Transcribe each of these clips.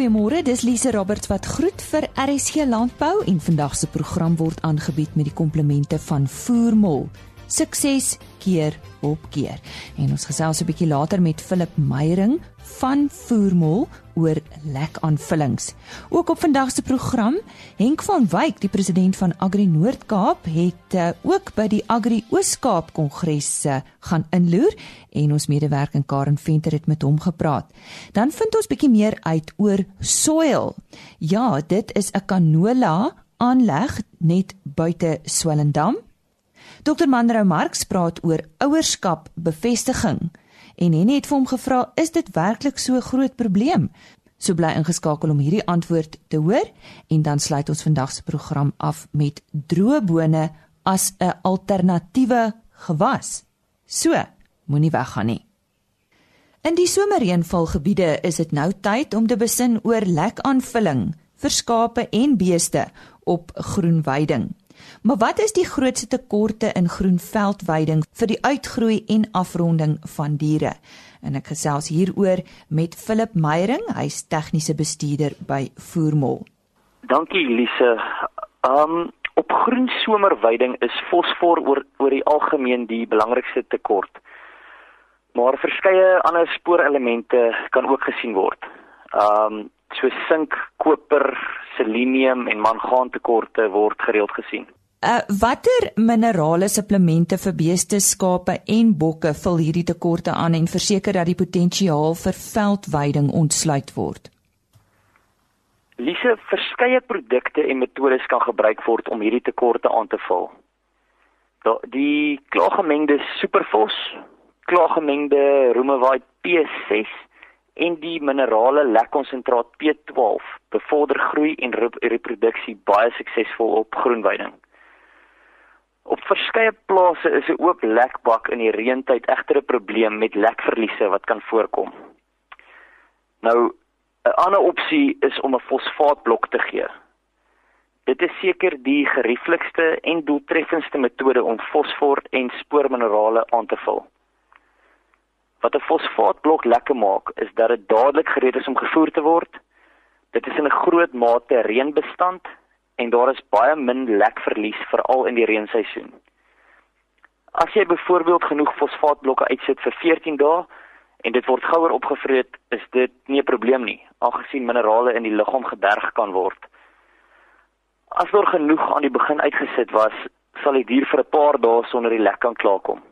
Goeiemôre, dis Lise Roberts wat groet vir RSG Landbou en vandag se program word aangebied met die komplemente van Voermol. Sukses keer op keer. En ons gesels 'n bietjie later met Philip Meyering van Voermol oor lek aanvullings. Ook op vandag se program, Henk van Wyk, die president van Agri Noord-Kaap, het uh, ook by die Agri Oos-Kaap Kongres uh, gaan inloer en ons medewerker Karen Venter het met hom gepraat. Dan vind ons bietjie meer uit oor soil. Ja, dit is 'n canola aanleg net buite Swellendam Dr. Manrou Marx praat oor ouerskap bevestiging en Henny het vir hom gevra, "Is dit werklik so groot probleem?" So bly ingeskakel om hierdie antwoord te hoor en dan sluit ons vandag se program af met droë bone as 'n alternatiewe gewas. So, moenie weggaan nie. In die somerreënvalgebiede is dit nou tyd om te besin oor lekaanvulling vir skape en beeste op groenweiding. Maar wat is die grootste tekorte in groenveldweiding vir die uitgroei en afronding van diere? En ek gesels hieroor met Philip Meyering, hy's tegniese bestuurder by Voermol. Dankie Lise. Um op groensomerweiding is fosfor oor oor die algemeen die belangrikste tekort. Maar verskeie ander spoorelemente kan ook gesien word. Um so sink, koper, selenium en mangaan tekorte word gereeld gesien. Uh watter minerale supplemente vir beeste, skape en bokke vul hierdie tekorte aan en verseker dat die potensiaal vir veldweiding ontsluit word? Lise, verskeie produkte en metodes kan gebruik word om hierdie tekorte aan te vul. Da die klaargemengde superfos, klaargemengde Roomewite P6 en die minerale lekkonsentraat P12 bevorder groei en reproduksie baie suksesvol op groenweiding. Op verskeie plase is 'n oop lekbak in die reëntyd egter 'n probleem met lekverliese wat kan voorkom. Nou 'n ander opsie is om 'n fosfaatblok te gee. Dit is seker die gerieflikste en doeltreffendste metode om fosfor en spoorminerale aan te vul. Wat 'n fosfaatblok lekker maak, is dat dit dadelik gereed is om gevoer te word. Dit is in 'n groot mate reënbestand en daar is baie min lekverlies veral in die reenseisoen. As jy byvoorbeeld genoeg fosfaatblokke uitsit vir 14 dae en dit word gouer opgevreet, is dit nie 'n probleem nie, aangesien minerale in die liggaam geberg kan word. As daar genoeg aan die begin uitgesit was, sal die dier vir 'n paar dae sonder die lek kan klaarkom.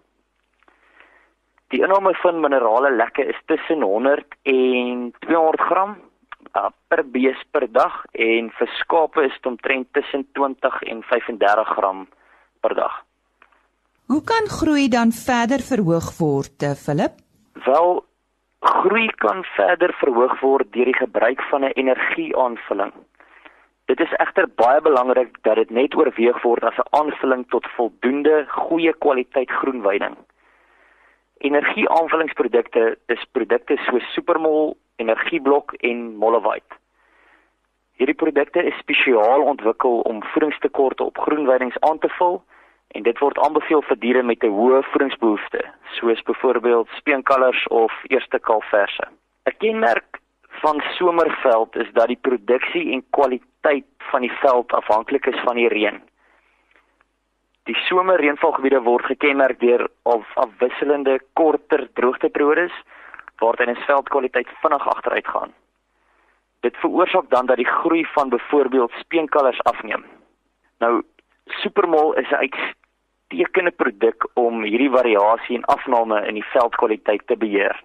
Die inname van minerale lekke is tussen 100 en 200 gram uh, per bees per dag en vir skape is dit omtrent tussen 20 en 35 gram per dag. Hoe kan groei dan verder verhoog word, eh, Philip? Wel, groei kan verder verhoog word deur die gebruik van 'n energieaanvulling. Dit is egter baie belangrik dat dit net oorweeg word as 'n aanvulling tot voldoende goeie kwaliteit groenweiding. Energieaanvullingsprodukte is produkte soos Supermol, Energieblok en Mollewite. Hierdie produkte is spesiaal ontwikkel om voedingstekorte op groenweidings aan te vul en dit word aanbeveel vir diere met 'n hoë voedingsbehoefte, soos byvoorbeeld speenkalvers of eerste kalfverse. 'n Kenmerk van somerveld is dat die produksie en kwaliteit van die veld afhanklik is van die reën. Die somerreënvalgebiede word gekenmerk deur af, afwisselende korter droogteperiodes waarteen die veldkwaliteit vinnig agteruit gaan. Dit veroorsaak dan dat die groei van byvoorbeeld speenkalvers afneem. Nou Supermol is 'n uitstekende produk om hierdie variasie en afname in die veldkwaliteit te beheer.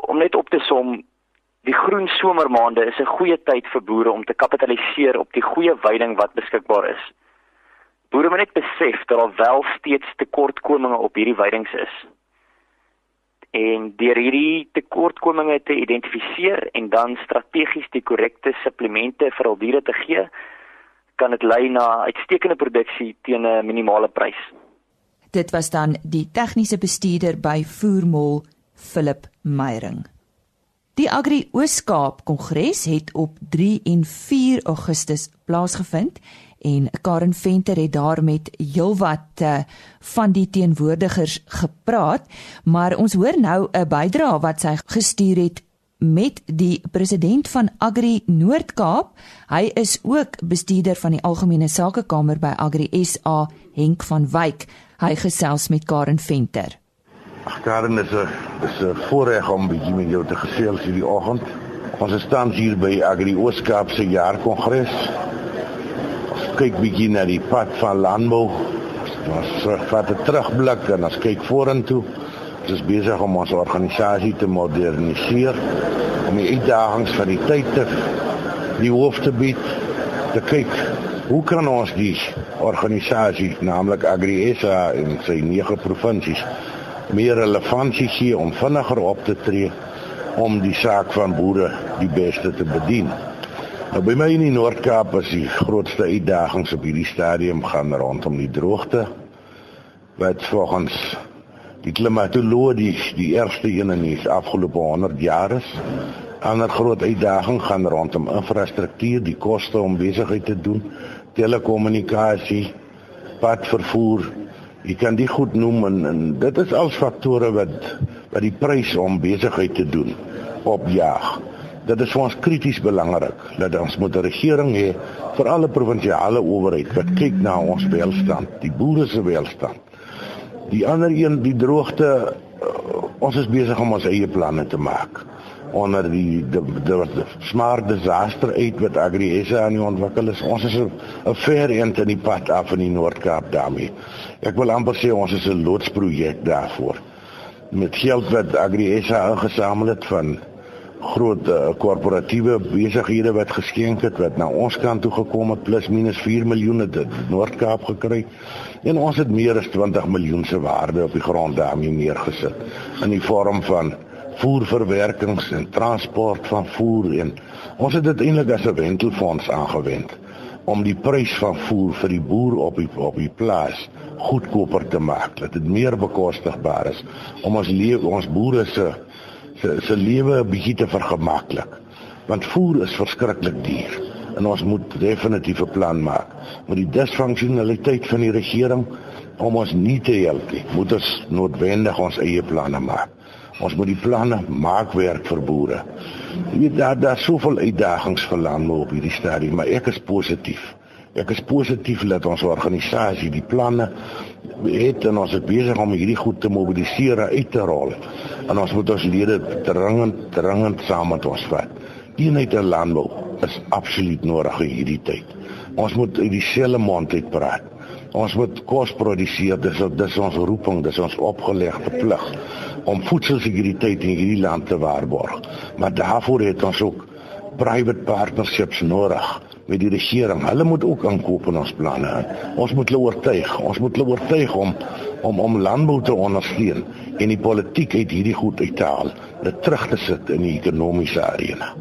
Om net op te som, die groen somermaande is 'n goeie tyd vir boere om te kapitaliseer op die goeie veiding wat beskikbaar is. Boere moet net besef dat daar wel steeds tekortkominge op hierdie weidings is. En deur hierdie tekortkominge te identifiseer en dan strategies die korrekte supplemente vir al diere te gee, kan dit lei na uitstekende produksie teen 'n minimale prys. Dit was dan die tegniese bestuurder by Voermol, Philip Meyering. Die Agri Ooskaap Kongres het op 3 en 4 Augustus plaasgevind en Karen Venter het daar met heelwat uh, van die teenwoordigers gepraat, maar ons hoor nou 'n bydrae wat sy gestuur het met die president van Agri Noord-Kaap. Hy is ook bestuurder van die Algemene Sakekamer by Agri SA, Henk van Wyk. Hy gesels met Karen Venter. Ag Karen, is 'n is 'n voorreg om bietjie met jou te gesels hierdie oggend. Ons staan hier by Agri Ooskaap se jaarkongres. Kyk bietjie na die pad van landbou. Ons vat 'n terugblik en ons kyk vorentoe. Ons is besig om ons organisasie te moderniseer om die uitdagings van die tyd te die hoof te bied te kyk hoe kan ons die organisasie naamlik AgriSA in sy nege provinsies meer relevantie gee om vinniger op te tree om die saak van boere die beste te bedien. Nou by my in die Noord-Kaap is die grootste uitdagings op hierdie stadium gaan rondom die droogte wat volgens die klimatoloog die die eerste een in die afgelope 100 jaar is. Ander groot uitdaging gaan rondom infrastruktuur, die koste om besigheid te doen, telekommunikasie, padvervoer, Jy kan dit goed noem en, en dit is als faktore wat wat die prys om besigheid te doen opjaag. Dit is vir ons krities belangrik dat ons moet 'n regering hê vir alle provinsiale owerheid wat kyk na ons welstand, die boere se welstand. Die ander een, die droogte, uh, ons is besig om ons eie planne te maak onder die die smart disaster uit wat AgriSA aan die ontwikkel is. Ons is 'n ver eend in die pad af in die Noord-Kaap daarmee. Ek wil amper sê ons is 'n loodsprojek daarvoor. Met geld wat AgriSA ingesamel het van groot uh, korporatiewe besighede wat geskenk het wat na ons kant toe gekom het plus minus 4 miljoen het in Noord-Kaap gekry. En ons het meer as 20 miljoen se waarde op die grond daarmee neergesit in die vorm van voerverwerkings en transport van voer en ons het dit eintlik as 'n wentelfonds aangewend om die prys van voer vir die boer op die op die plaas goedkoper te maak dat dit meer bekostigbaar is om ons lewe ons boere se se, se lewe 'n bietjie te vergemaklik want voer is verskriklik duur en ons moet definitief 'n plan maak met die disfunksionaliteit van die regering om ons nie te help nie moet ons noodwendig ons eie planne maak Ons moet die planne maak werk vir boere. Jy weet daar daar soveel uitdagings vir landbou op hierdie stadium, maar ek is positief. Ek is positief dat ons organisasie die planne het en ons is besig om hierdie goed te mobiliseer en uit te rol. En ons moet ons lede dringend dringend saam met ons vat. Eenheid in landbou is absoluut nodig in hierdie tyd. Ons moet uit dieselfde mond uit praat. Ons moet kos produseer, dis dis ons roeping, dis ons opgelegde plig om voedselsekuriteit in hierdie land te waarborg. Maar daarvoor het ons ook private partnerships nodig met die regering. Hulle moet ook aankoop in ons planne. Ons moet hulle oortuig. Ons moet hulle oortuig om om om landbou te ondersteun en die politiek uit hierdie goed uit te haal, dit terug te sit in die ekonomiese arena.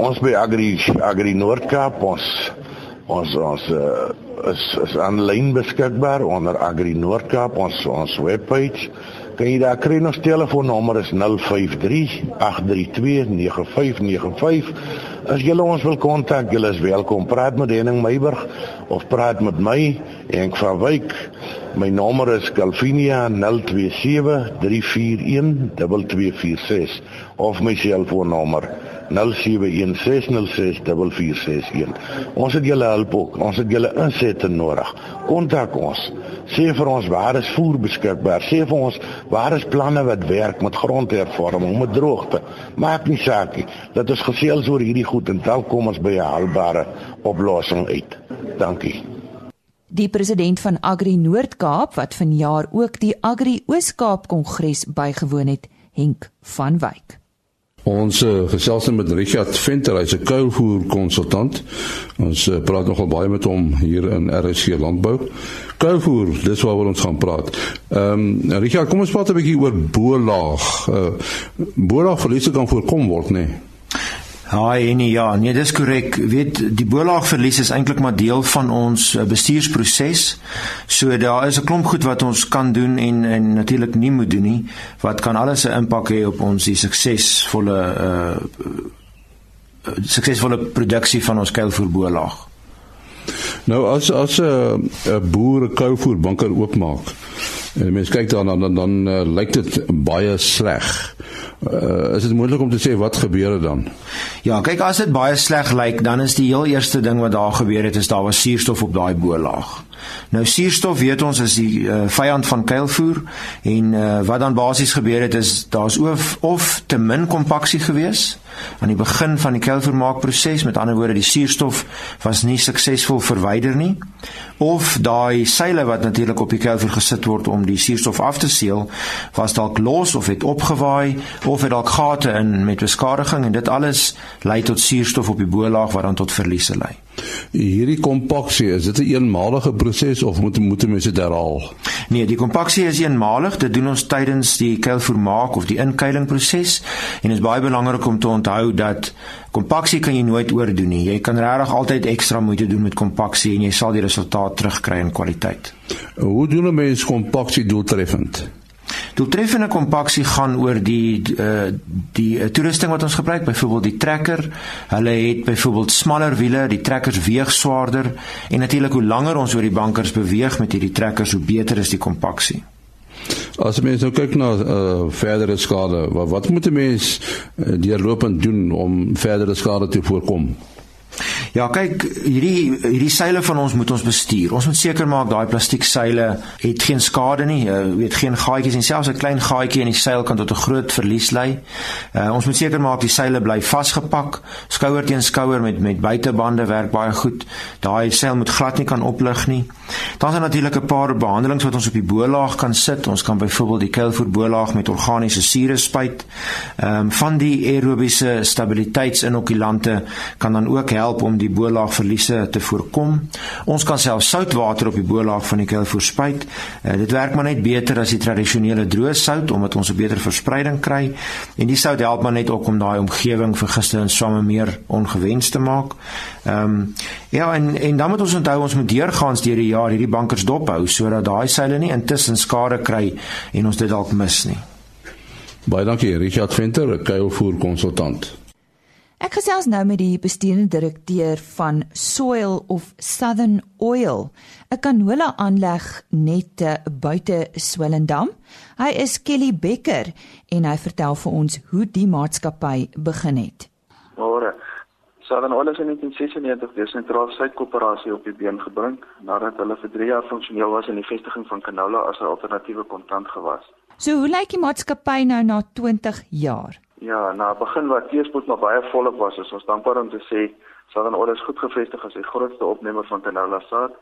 Ons by Agri Agri Noord-Kaap ons ons ons uh, is is aanlyn beskikbaar onder Agri Noord-Kaap ons ons webpage Kan jy daar kry ons telefoonnommer is 053 832 9595. As jy ons wil kontak, jy is welkom. Praat met Henning Meiburg of praat met my, Henk van Wyk. My nommer is Calvinia 027 341 2246 of my selfoonnommer 0716064461. Ons het julle hulp ook. Ons het julle insette nodig. Kontak ons. Sê vir ons waar is voer beskikbaar? Sê vir ons waar is planne wat werk met grondhervorming, met droogte? Maak nie saak nie. Dat ons gesels oor hierdie goed en dan kom ons by 'n haalbare oplossing uit. Dankie. Die president van Agri Noord-Kaap wat vanjaar ook die Agri Oos-Kaap Kongres bygewoon het, Henk van Wyk. Ons uh, gesels met Richard Venter, hy's 'n kuilvoer konsultant. Ons uh, praat nogal baie met hom hier in RSC Landbou. Kuilvoer, dis waaroor ons gaan praat. Ehm um, Richard, kom ons praat 'n bietjie oor boelaag. Uh, boelaag verliese kan voorkom word, nê? Nee? Haai nee ja, nee dis korrek. Weet die bolaagverlies is eintlik maar deel van ons eh, bestuursproses. So daar is 'n klomp goed wat ons kan doen en en natuurlik nie moet doen nie wat kan alles 'n impak hê op ons die suksesvolle uh suksesvolle produksie van ons kuilvoerbolaag. Nou as as 'n uh, boer 'n kuilvoerbunker oopmaak, En mens kyk daarna dan dan, dan uh, lyk dit baie sleg. Uh, is dit moontlik om te sê wat gebeur het dan? Ja, kyk as dit baie sleg lyk, dan is die heel eerste ding wat daar gebeur het is daar was suurstof op daai boelaag. Nou suurstof weet ons is die uh, vyand van kuilvoer en uh, wat dan basies gebeur het is daar's of, of te min kompaksie gewees aan die begin van die kuilvoermaakproses, met ander woorde die suurstof was nie suksesvol verwyder nie of daai seile wat natuurlik op die kuilvoer gesit word om die suurstof af te seël, was dalk los of het opgewaai of het dalk gate in met beskadiging en dit alles lei tot suurstof op die bo-laag wat dan tot verliese lei. Hierdie kompaksie, is dit 'n een eenmalige proses of moet moet mense dit herhaal? Nee, die kompaksie is eenmalig. Dit doen ons tydens die kuilvoermaak of die inkeiling proses en dit is baie belangrik om te onthou dat kompaksie kan jy nooit oordoen nie. Jy kan regtig altyd ekstra moeite doen met kompaksie en jy sal die resultaat terugkry in kwaliteit. Hoe doen 'n mens kompaksie doeltreffend? Doeltreffende kompaksie gaan oor die uh die uh, toerusting wat ons gebruik, byvoorbeeld die trekker. Hulle het byvoorbeeld smaller wiele, die trekkers weeg swaarder en natuurlik hoe langer ons oor die bankers beweeg met hierdie trekkers, hoe beter is die kompaksie. As mense nou kyk na uh verdere skade, wat, wat moet 'n mens uh, deurlopend doen om verdere skade te voorkom? Ja, kyk, hierdie hierdie seile van ons moet ons bestuur. Ons moet seker maak daai plastiek seile het geen skade nie, weet geen gaatjies en selfs 'n klein gaatjie in die seil kan tot 'n groot verlies lei. Uh, ons moet seker maak die seile bly vasgepak, skouer teen skouer met met buitebande werk baie goed. Daai seil moet glad nie kan oplig nie. Dan is daar natuurlik 'n paar behandelings wat ons op die bo-laag kan sit. Ons kan byvoorbeeld die keilvoer bo-laag met organiese sure spuit. Ehm um, van die aerobiese stabiliteitsinokulante kan dan ook help om die bo-laagverliese te voorkom. Ons kan self soutwater op die bo-laag van die keilvoer spuit. Uh, dit werk maar net beter as die tradisionele droë sout omdat ons 'n beter verspreiding kry en die sout help maar net ook om daai omgewing vir gister en swamme meer ongewens te maak. Ehm um, ja en en dan moet ons onthou ons moet deurgaans deur die jaar hierdie bankers dophou sodat daai seile nie intussen skade kry en ons dit dalk mis nie. Baie dankie Richard Venter, kuilvoer konsultant. Ek gesels nou met die bestuurende direkteur van Soil of Southern Oil, 'n kanola aanleg net buite Swellendam. Hy is Kelly Becker en hy vertel vir ons hoe die maatskappy begin het. Môre. Southern Oil is in 1996 deur Sentraal Suid Koöperasie op die been gebring nadat hulle vir 3 jaar funksioneel was in die vestiging van canola as 'n alternatiewe kontant gewas. So hoe lyk die maatskappy nou na 20 jaar? Ja, na begin wat teespoed maar baie volop was, is ons dankbaar om te sê Southern Oil is goed gevestig as die grootste opnemer van canola saad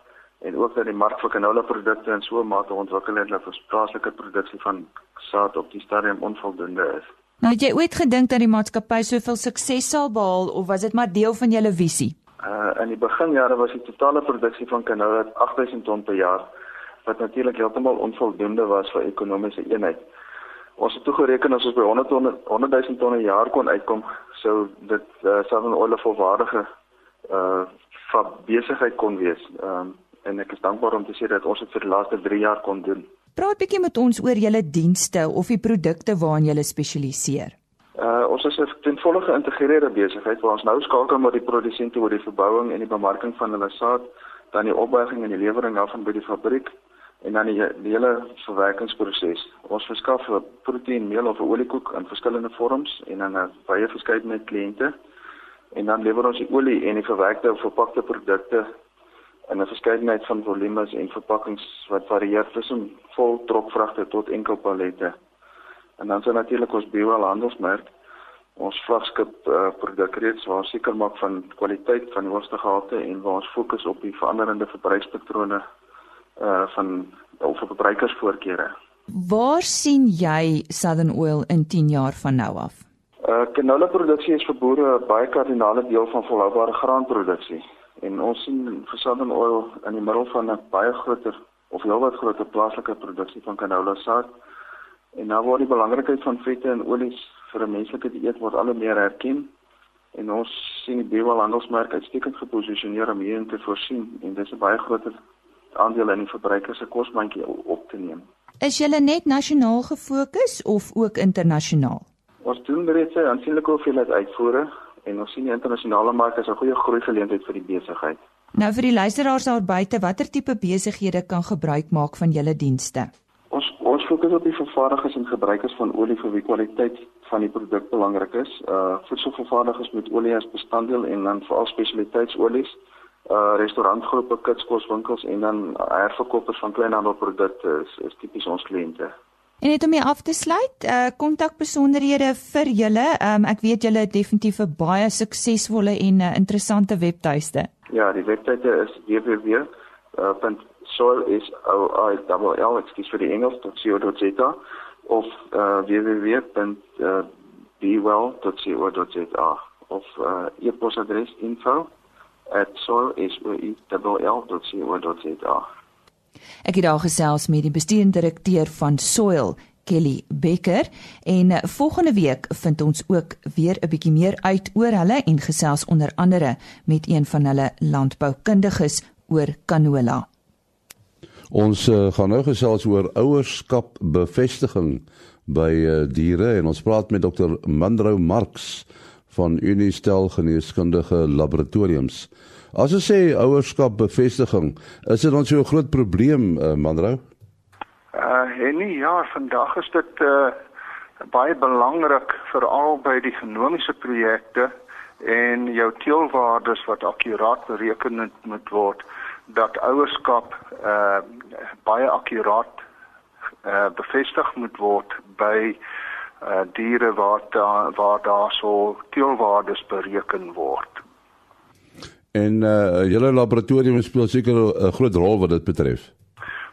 en ook dat die mark vir canola produkte in so 'n mate ontwikkel het dat ons plaaslike produksie van saad op die stadium onvoldoende is. Nou het jy ooit gedink dat die maatskappy soveel sukses sal behaal of was dit maar deel van julle visie? Uh in die beginjare was die totale produksie van canola 8000 ton per jaar wat natuurlik heeltemal onvoldoende was vir ekonomiese eenheid. Ons het toegereken as ons by 100 ton 100 000 ton per jaar kon uitkom, sou dit uh, Southern Oil 'n volwaardige uh besigheid kon wees. Ehm um, en ek is dankbaar om te sê dat ons dit vir die laaste 3 jaar kon doen. Praat bietjie met ons oor julle dienste of die produkte waarin julle spesialiseer. Uh ons is 'n ten volle geïntegreerde besigheid waar ons nou skakel met die produsente oor die verbouing en die bemarking van hulle saad, dan die opberging en die lewering daarvan by die fabriek en dan die, die hele verwerkingsproses. Ons verskaf proteïen, meel of oliekoek in verskillende vorms en dan 'n baie verskeidenheid kliënte. En dan lewer ons die olie en die verwerkte of verpakte produkte in 'n verskeidenheid van volumes en verpakkings wat varieer tussen vol trokvragte tot enkel pallette. En dan sien natuurlik ons bioal handelsmerk ons vlaggenskap uh, produk reeds waar seker maak van kwaliteit van hoogste gehalte en waar ons fokus op die veranderende verbruikspatrone uh van of verbruikersvoorkeure. Waar sien jy Southern Oil in 10 jaar van nou af? Uh canola produksie is vir boere 'n baie kardinale deel van volhoubare graanproduksie en ons sien vir Southern Oil in die middel van 'n baie groter of heelwat groter plaaslike produksie van canola saad en nou word die belangrikheid van vette en olies vir 'n menslike dieet word al hoe meer erken en ons sien die biohandelsmerk uitstekend geposisioneer om hierin te voorsien en dis 'n baie groter aandeel in die verbruiker se kosmandjie op te neem. Is julle net nasionaal gefokus of ook internasionaal? Ons doen reeds 'n aansienlike hoeveelheid uitvoere en ons sien die internasionale mark as 'n goeie groei geleentheid vir die besigheid. Nou vir die luisteraars daar buite, watter tipe besighede kan gebruik maak van julle dienste? Ons fokus op die vervaardigers en gebruikers van olie vir wie kwaliteit van die produk belangrik is. Uh voedselvervaardigers met olie as bestanddeel en dan veral spesialiteitsolies. Uh restaurantgroepe, kitskoswinkels en dan herverkopers van kleinhandelprodukte is, is tipies ons kliënte. En net om mee af te sluit, uh kontakbesonderhede vir julle. Um ek weet julle het definitief 'n baie suksesvolle en uh, interessante webtuiste. Ja, die webtuiste is www soil is o i double l ekskuus vir die Engels .co.za of uh, www.bewell.co.za of uh, e-posadres info@soil.co.za. Ek het daar gesels met die bestuurende direkteur van Soil Kelly Becker en volgende week vind ons ook weer 'n bietjie meer uit oor hulle en gesels onder andere met een van hulle landboukundiges oor canola. Ons uh, gaan nou gesels oor ouerskap bevestiging by uh, diere en ons praat met dokter Mandrou Marx van Unistel Geneeskundige Laboratoriums. As ons sê ouerskap bevestiging, is dit dan so 'n groot probleem, uh, Mandrou? Uh, nee, ja, vandag is dit uh, baie belangrik veral by die genomiese projekte en jou teelwaardes wat akkuraat bereken moet word dat ouerskap uh baie akkuraat uh bevestig moet word by uh diere waar daar waar daar so teelwaardes bereken word. En uh julle laboratorium speel seker 'n groot rol wat dit betref.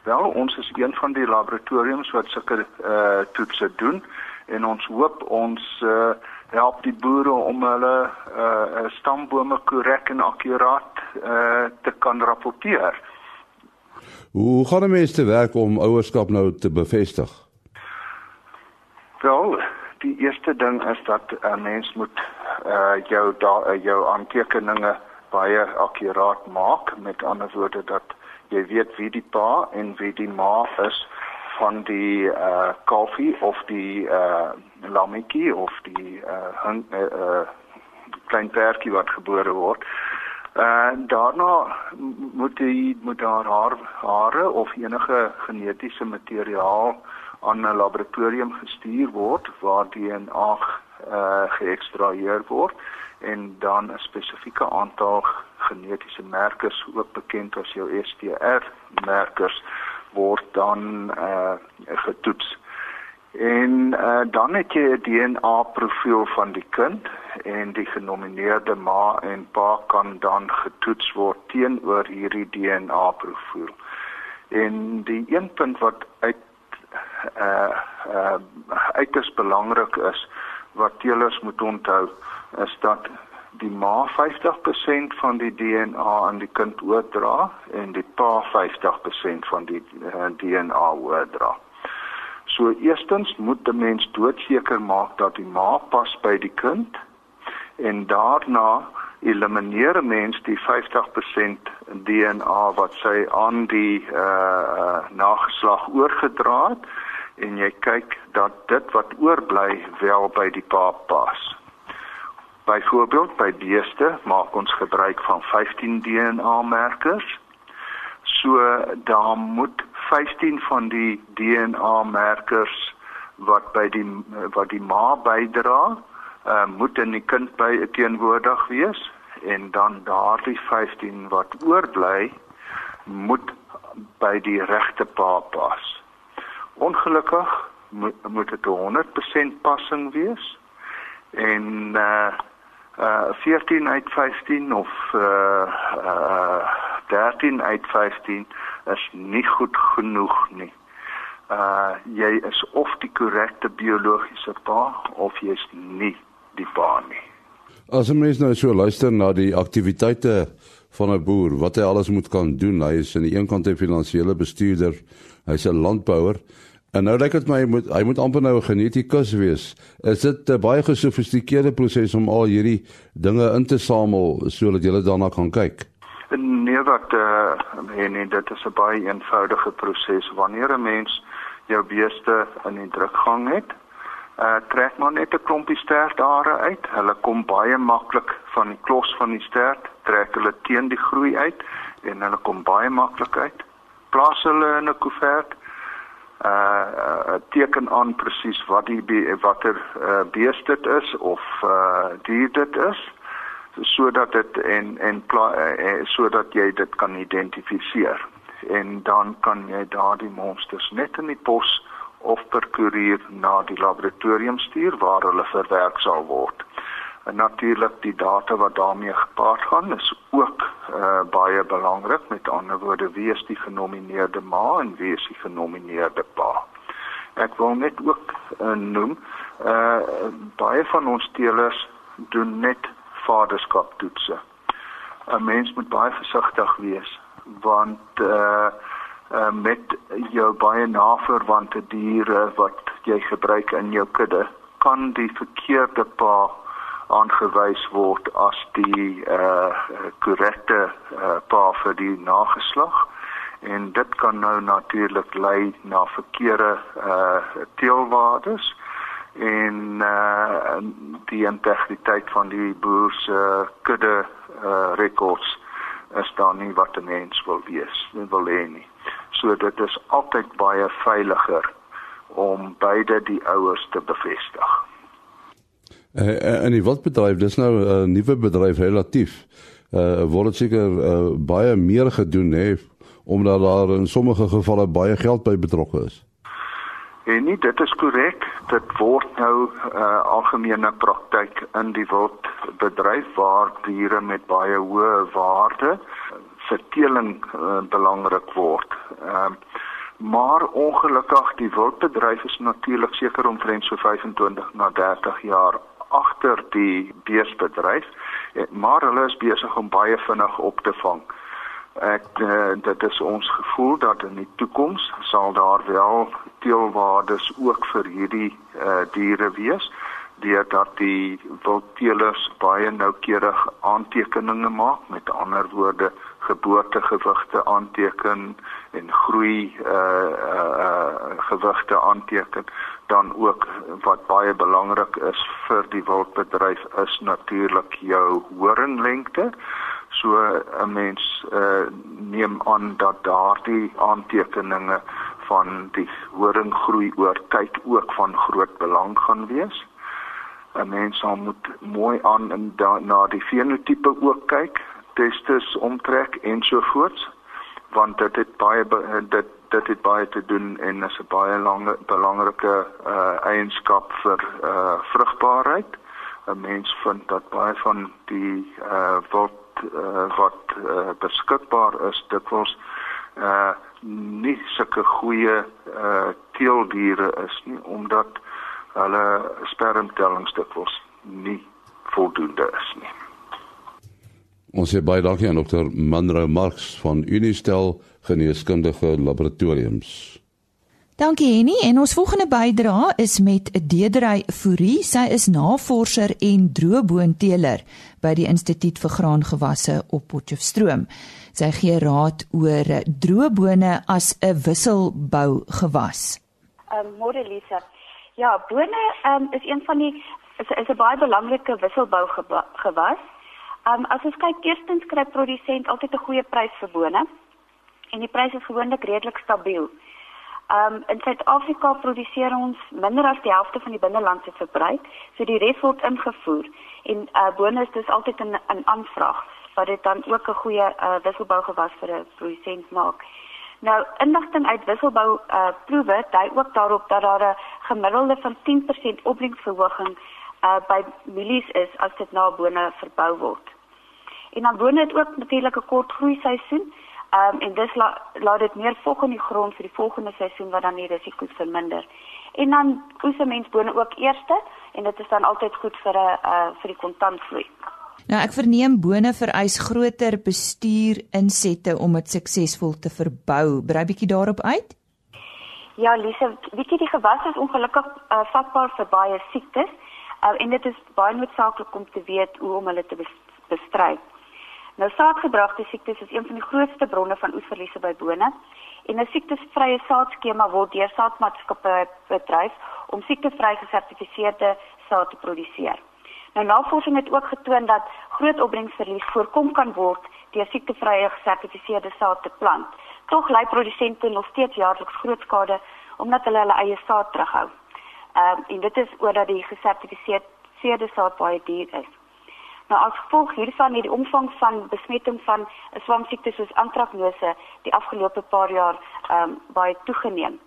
Wel, ons is een van die laboratoriums wat sulke uh toetse doen en ons hoop ons uh help die boere om hulle uh stambome korrek en akkuraat uh te kan rapporteer. Hoe gaan die mense werk om ouerskap nou te bevestig? Die eerste ding is dat 'n uh, mens moet uh jou da, uh, jou aantekeninge baie akkuraat maak met ander woorde dat jy weet wie die pa en wie die ma is van die uh kalfie of die uh lammetjie of die uh, hang, uh, uh klein pertjie wat gebore word. Uh, daarna moet jy moet daar haar hare of enige genetiese materiaal aan 'n laboratorium gestuur word waar DNA uh geëkstraheer word en dan 'n spesifieke aantal genetiese merkers ook bekend as jou STR merkers word dan uh getoets. En uh, dan het jy 'n DNA profiel van die kind en die genomineerde ma en pa kan dan getoets word teenoor hierdie DNA profiel. En die een punt wat uit uh uh uiters belangrik is wat teelers moet onthou is dat die ma 50% van die DNA aan die kind oordra en die pa 50% van die uh, DNA oordra. So eerstens moet die mens doodseker maak dat die ma pas by die kind en daarna elimineer 'n mens die 50% DNA wat sy aan die uh nageslag oorgedra het en jy kyk dat dit wat oorbly wel by die pa pas. Byvoorbeeld by beeste maak ons gebruik van 15 DNA merkers. So daar moet 15 van die DNA merkers wat by die wat die ma bydra, uh, moet in die kind by teenwoordig wees en dan daardie 15 wat oorbly moet by die regte pa pas. Ongelukkig moet dit 100% passing wees en uh uh 14 uit 15 of uh uh 13 uit 15 is nie goed genoeg nie. Uh jy is of die korrekte biologiese pa of jy's nie die pa nie. As 'n mens nou so luister na die aktiwiteite van 'n boer, wat hy alles moet kan doen. Hy is aan die een kant 'n finansiële bestuurder, hy's 'n landbouer En nou dink ek my moet hy moet amper nou 'n genetikus wees. Is dit 'n baie gesofistikeerde proses om al hierdie dinge in te samel sodat jy daarna kan kyk? Nee, wat eh uh, nee, dit is 'n baie eenvoudige proses. Wanneer 'n mens jou beeste in die drukgang het, eh uh, trek maar net 'n klompie stertare uit. Hulle kom baie maklik van die klos van die stert, trek hulle teen die groei uit en hulle kom baie maklik uit. Plaas hulle in 'n koevert uh teken aan presies wat die watter uh, beeste dit is of uh dier dit is sodat dit en en uh, sodat jy dit kan identifiseer en dan kan jy daardie monsters net in die pos of per koerier na die laboratorium stuur waar hulle verwerk sal word. En natuurlik die data wat daarmee gepaard gaan is ook uh, baie belangrik. Met ander woorde, wie is die genomineerde ma en wie is die genomineerde pa? Ek wil net ook uh, noem, uh, baie van ons teelers doen net vaderskaptoetse. 'n Mens moet baie versigtig wees want uh uh met jou baie naverwante diere wat jy gebruik in jou kudde kan die verkeerde pa aangewys word as die uh korrekte uh, pa vir die nageslag en dit kan nou natuurlik lei na verkeerde uh teelwaardes en uh die integriteit van die boer se kudde uh rekords is daar nie wat 'n mens wil wees, nie wil hê nie. So dit is altyd baie veiliger om beide die ouers te bevestig. En die wildbedryf, dis nou 'n uh, nuwe bedryf relatief. Uh word seker uh, baie meer gedoen hè omdat daar in sommige gevalle baie geld by betrokke is. En nie dit is korrek. Dit word nou 'n uh, algemene praktyk in die wildbedryf waar diere met baie hoë waarde vir teeling uh, belangrik word. Ehm uh, maar ongelukkig die wildbedryf is natuurlik seker omtrent so 25 na 30 jaar agter die beesbedryf, eh, maar hulle is besig om baie vinnig op te vang. Ek uh, dit is ons gevoel dat in die toekoms sal daar wel teelwaardes ook vir hierdie uh, diere wees deurdat die wildteelers baie noukeurig aantekeninge maak met ander woorde geboortegewigte aanteken en groei uh uh gewigte aanteken dan ook wat baie belangrik is vir die wildbedryf is natuurlik jou horinglengte So 'n mens uh, neem aan dat daardie aantekeninge van die horinggroei oor tyd ook van groot belang gaan wees. 'n Mens sal moet mooi aan en da, na die fenotipe ook kyk, testes omtrek en so voort, want dit het baie dit dit het baie te doen en is 'n baie lange belangrike uh, eienskap vir uh, vrugbaarheid. 'n Mens vind dat baie van die uh, wild uh, wat uh, beskikbaar is dikwels uh nie sulke goeie uh teeldiere is nie omdat hulle spermtellings dikwels nie voldoende is nie. Ons sê baie dankie aan Dr. Manro Marx van Unistel Geneeskundige Laboratoriums. Dankie Henny en ons volgende bydra is met Dedery Fourie. Sy is navorser en droëboonteler by die Instituut vir Graangewasse op Potchefstroom. Sy gee raad oor droëbone as 'n wisselbou gewas. Ehm um, Modelisa. Ja, bone um, is een van die is, is 'n baie belangrike wisselbou gewas. Ehm um, as ons kyk, eerstens kry produsent altyd 'n goeie prys vir bone en die pryse is gewoonlik redelik stabiel. Ehm um, in Suid-Afrika produseer ons minder as die helfte van die binnelandse verbruik, so die res word ingevoer en uh bonus dis altyd 'n 'n aanvraag wat dit dan ook 'n goeie uh wisselbou gewas vir 'n produsent maak. Nou inligting uit wisselbou uh proewe dui ook daarop dat daar 'n gemiddelde van 10% opbrengsverhoging uh by mielies is as dit na bone verbou word. En dan bone het ook natuurlik 'n kort groei seisoen. Ehm um, en dis laat laat dit meer vog in die grond vir die volgende seisoen wat dan die risiko's verminder. En dan oes 'n mens bone ook eerste en dit is dan altyd goed vir 'n uh, vir die kontantvloei. Nou ek verneem bone vereis groter bestuur insette om dit suksesvol te verbou. Brei bietjie daarop uit. Ja, Lise, weet jy die gewas is ongelukkig uh, vatbaar vir baie siektes. Uh, en dit is baie noodsaaklik om te weet hoe om hulle te bestry. Nou saadgedragte siektes is een van die grootste bronne van oesverliese by bone en 'n siektesvrye saadskema word deur saadmaatskappye bedryf om siektevry gesertifiseerde saad te produseer. Nou navorsing het ook getoon dat groot opbrengsverlies voorkom kan word deur siektevrye gesertifiseerde saad te plant. Tog lei produsente nog steeds jaarliks groot skade omdat hulle hulle eie saad terughou. Ehm um, en dit is omdat die gesertifiseerde saad baie duur is. Nou as gevolg hiervan het die omvang van besmetting van 'n swamsiekte soos antraknose die afgelope paar jaar ehm um, baie toegeneem.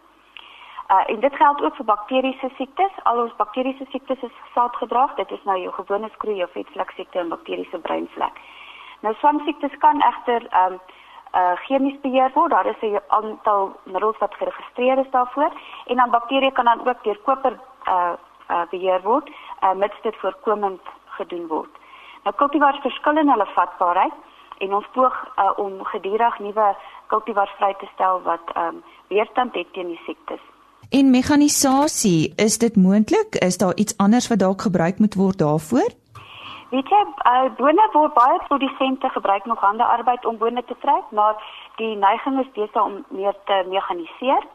Uh, en dit geld ook vir bakteriese siektes. Al ons bakteriese siektes is saadgedrag. Dit is nou jou gewone skroei of vetvlek siekte en bakteriese breinvlek. Nou swamsiektes kan egter ehm um, uh chemies beheer word. Daar is 'n aantal middels wat geregistreer is daarvoor en dan bakterieë kan dan ook deur koper uh uh beheer word, uh mits dit voorkomend gedoen word. Nou kultivars verskil in hulle vatbaarheid en ons poog uh, om gedurig nuwe kultivars vry te stel wat ehm um, weerstand het teen die siektes. En mekanisasie, is dit moontlik? Is daar iets anders wat dalk gebruik moet word daarvoor? Weet jy, uh, bone word baie produsente gebruik nog hande arbeid om bone te kry, maar die neiging is besig om meer te mekaniseer.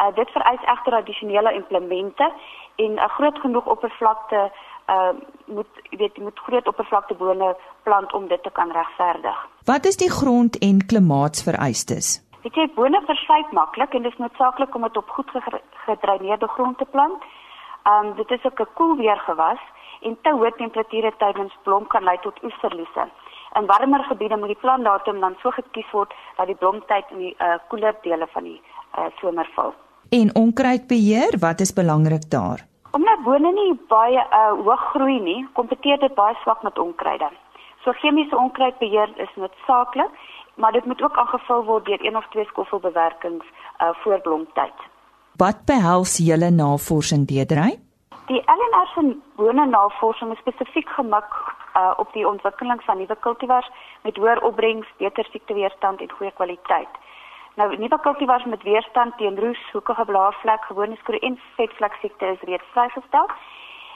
Uh, dit vereis egter addisionele implemente en 'n groot genoeg oppervlakte uh moet weet moet groot oppervlakte bone plant om dit te kan regverdig. Wat is die grond en klimaatsvereistes? Dit jy bone versuip maklik en dit is noodsaaklik om dit op goed gedreineerde grond te plant. Um, dit is ook 'n koel weergewas en te hoë temperature tydens blom kan lei tot oesverliese. In warmer gebiede moet die plantdatum dan so gekies word dat die blomtyd in die uh, koeler dele van die uh, somer val. En onkruidbeheer, wat is belangrik daar? Omdat bone nie baie uh, hoog groei nie, kompeteer dit baie swak met onkruide. So chemiese onkruidbeheer is noodsaaklik maar dit moet ook aangevul word deur een of twee skoffelbewerkings uh voor blomtyd. Wat behels julle navorsing deedry? Die LNR se bone navorsing is spesifiek gemik uh op die ontwikkeling van nuwe kultivars met hoër opbrengs, beter siekteweerstand en goeie kwaliteit. Nou nuwe kultivars met weerstand teen roes, hoekige blaarvlek, gewone skroei en vetvlek siekte is reeds vrygestel.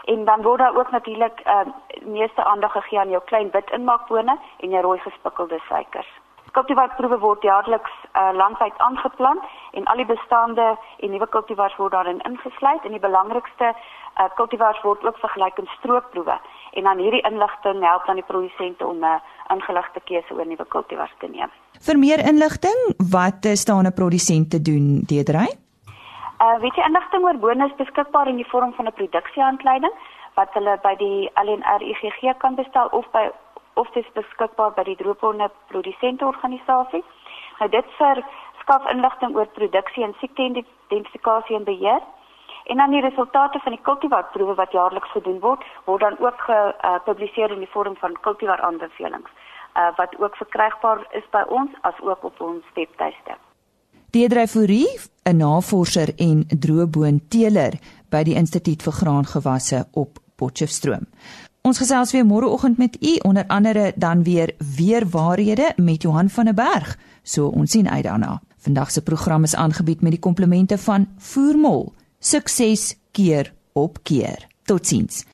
En dan word daar ook natuurlik uh meeste aandag gegee aan jou klein wit inmaakbone en jou rooi gespikkelde suikers. Kultivarproewe word jaarliks uh, landwyd aangeplant en al die bestaande en nuwe kultivars word daarin ingesluit en die belangrikste uh, kultivars word ook vergelyk in stroopproewe en dan hierdie inligting help dan die produsente om 'n uh, ingeligte keuse oor nuwe kultivars te neem. Vir meer inligting, wat staan 'n produsent te doen, Deedrey? Uh weet jy inligting oor bone is beskikbaar in die vorm van 'n produksiehandleiding wat hulle by die LNR IGG kan bestel of by of dit beskikbaar by die droëponne produsenteorganisasie. Nou dit verskaf inligting oor produksie en siekte identifikasie en beheer. En dan die resultate van die kultivarproewe wat jaarliks gedoen word, word dan ook gepubliseer in die vorm van kultivaraanbevelings uh, wat ook verkrygbaar is by ons as ook op ons webtuiste. Deedrey Fourie, 'n navorser en droëboonteeler by die Instituut vir Graangewasse op Potchefstroom. Ons gesels weer môreoggend met u onder andere dan weer weer waarhede met Johan van der Berg. So ons sien uit daarna. Vandag se program is aangebied met die komplimente van Voormol. Sukses keer op keer. Totsiens.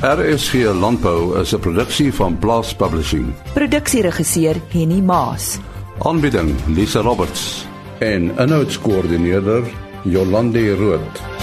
RSG Landbou is 'n produksie van Blast Publishing. Produksieregisseur Henny Maas. Aanbieding Lisa Roberts en 'n notas koördineerder Jolande Rooi.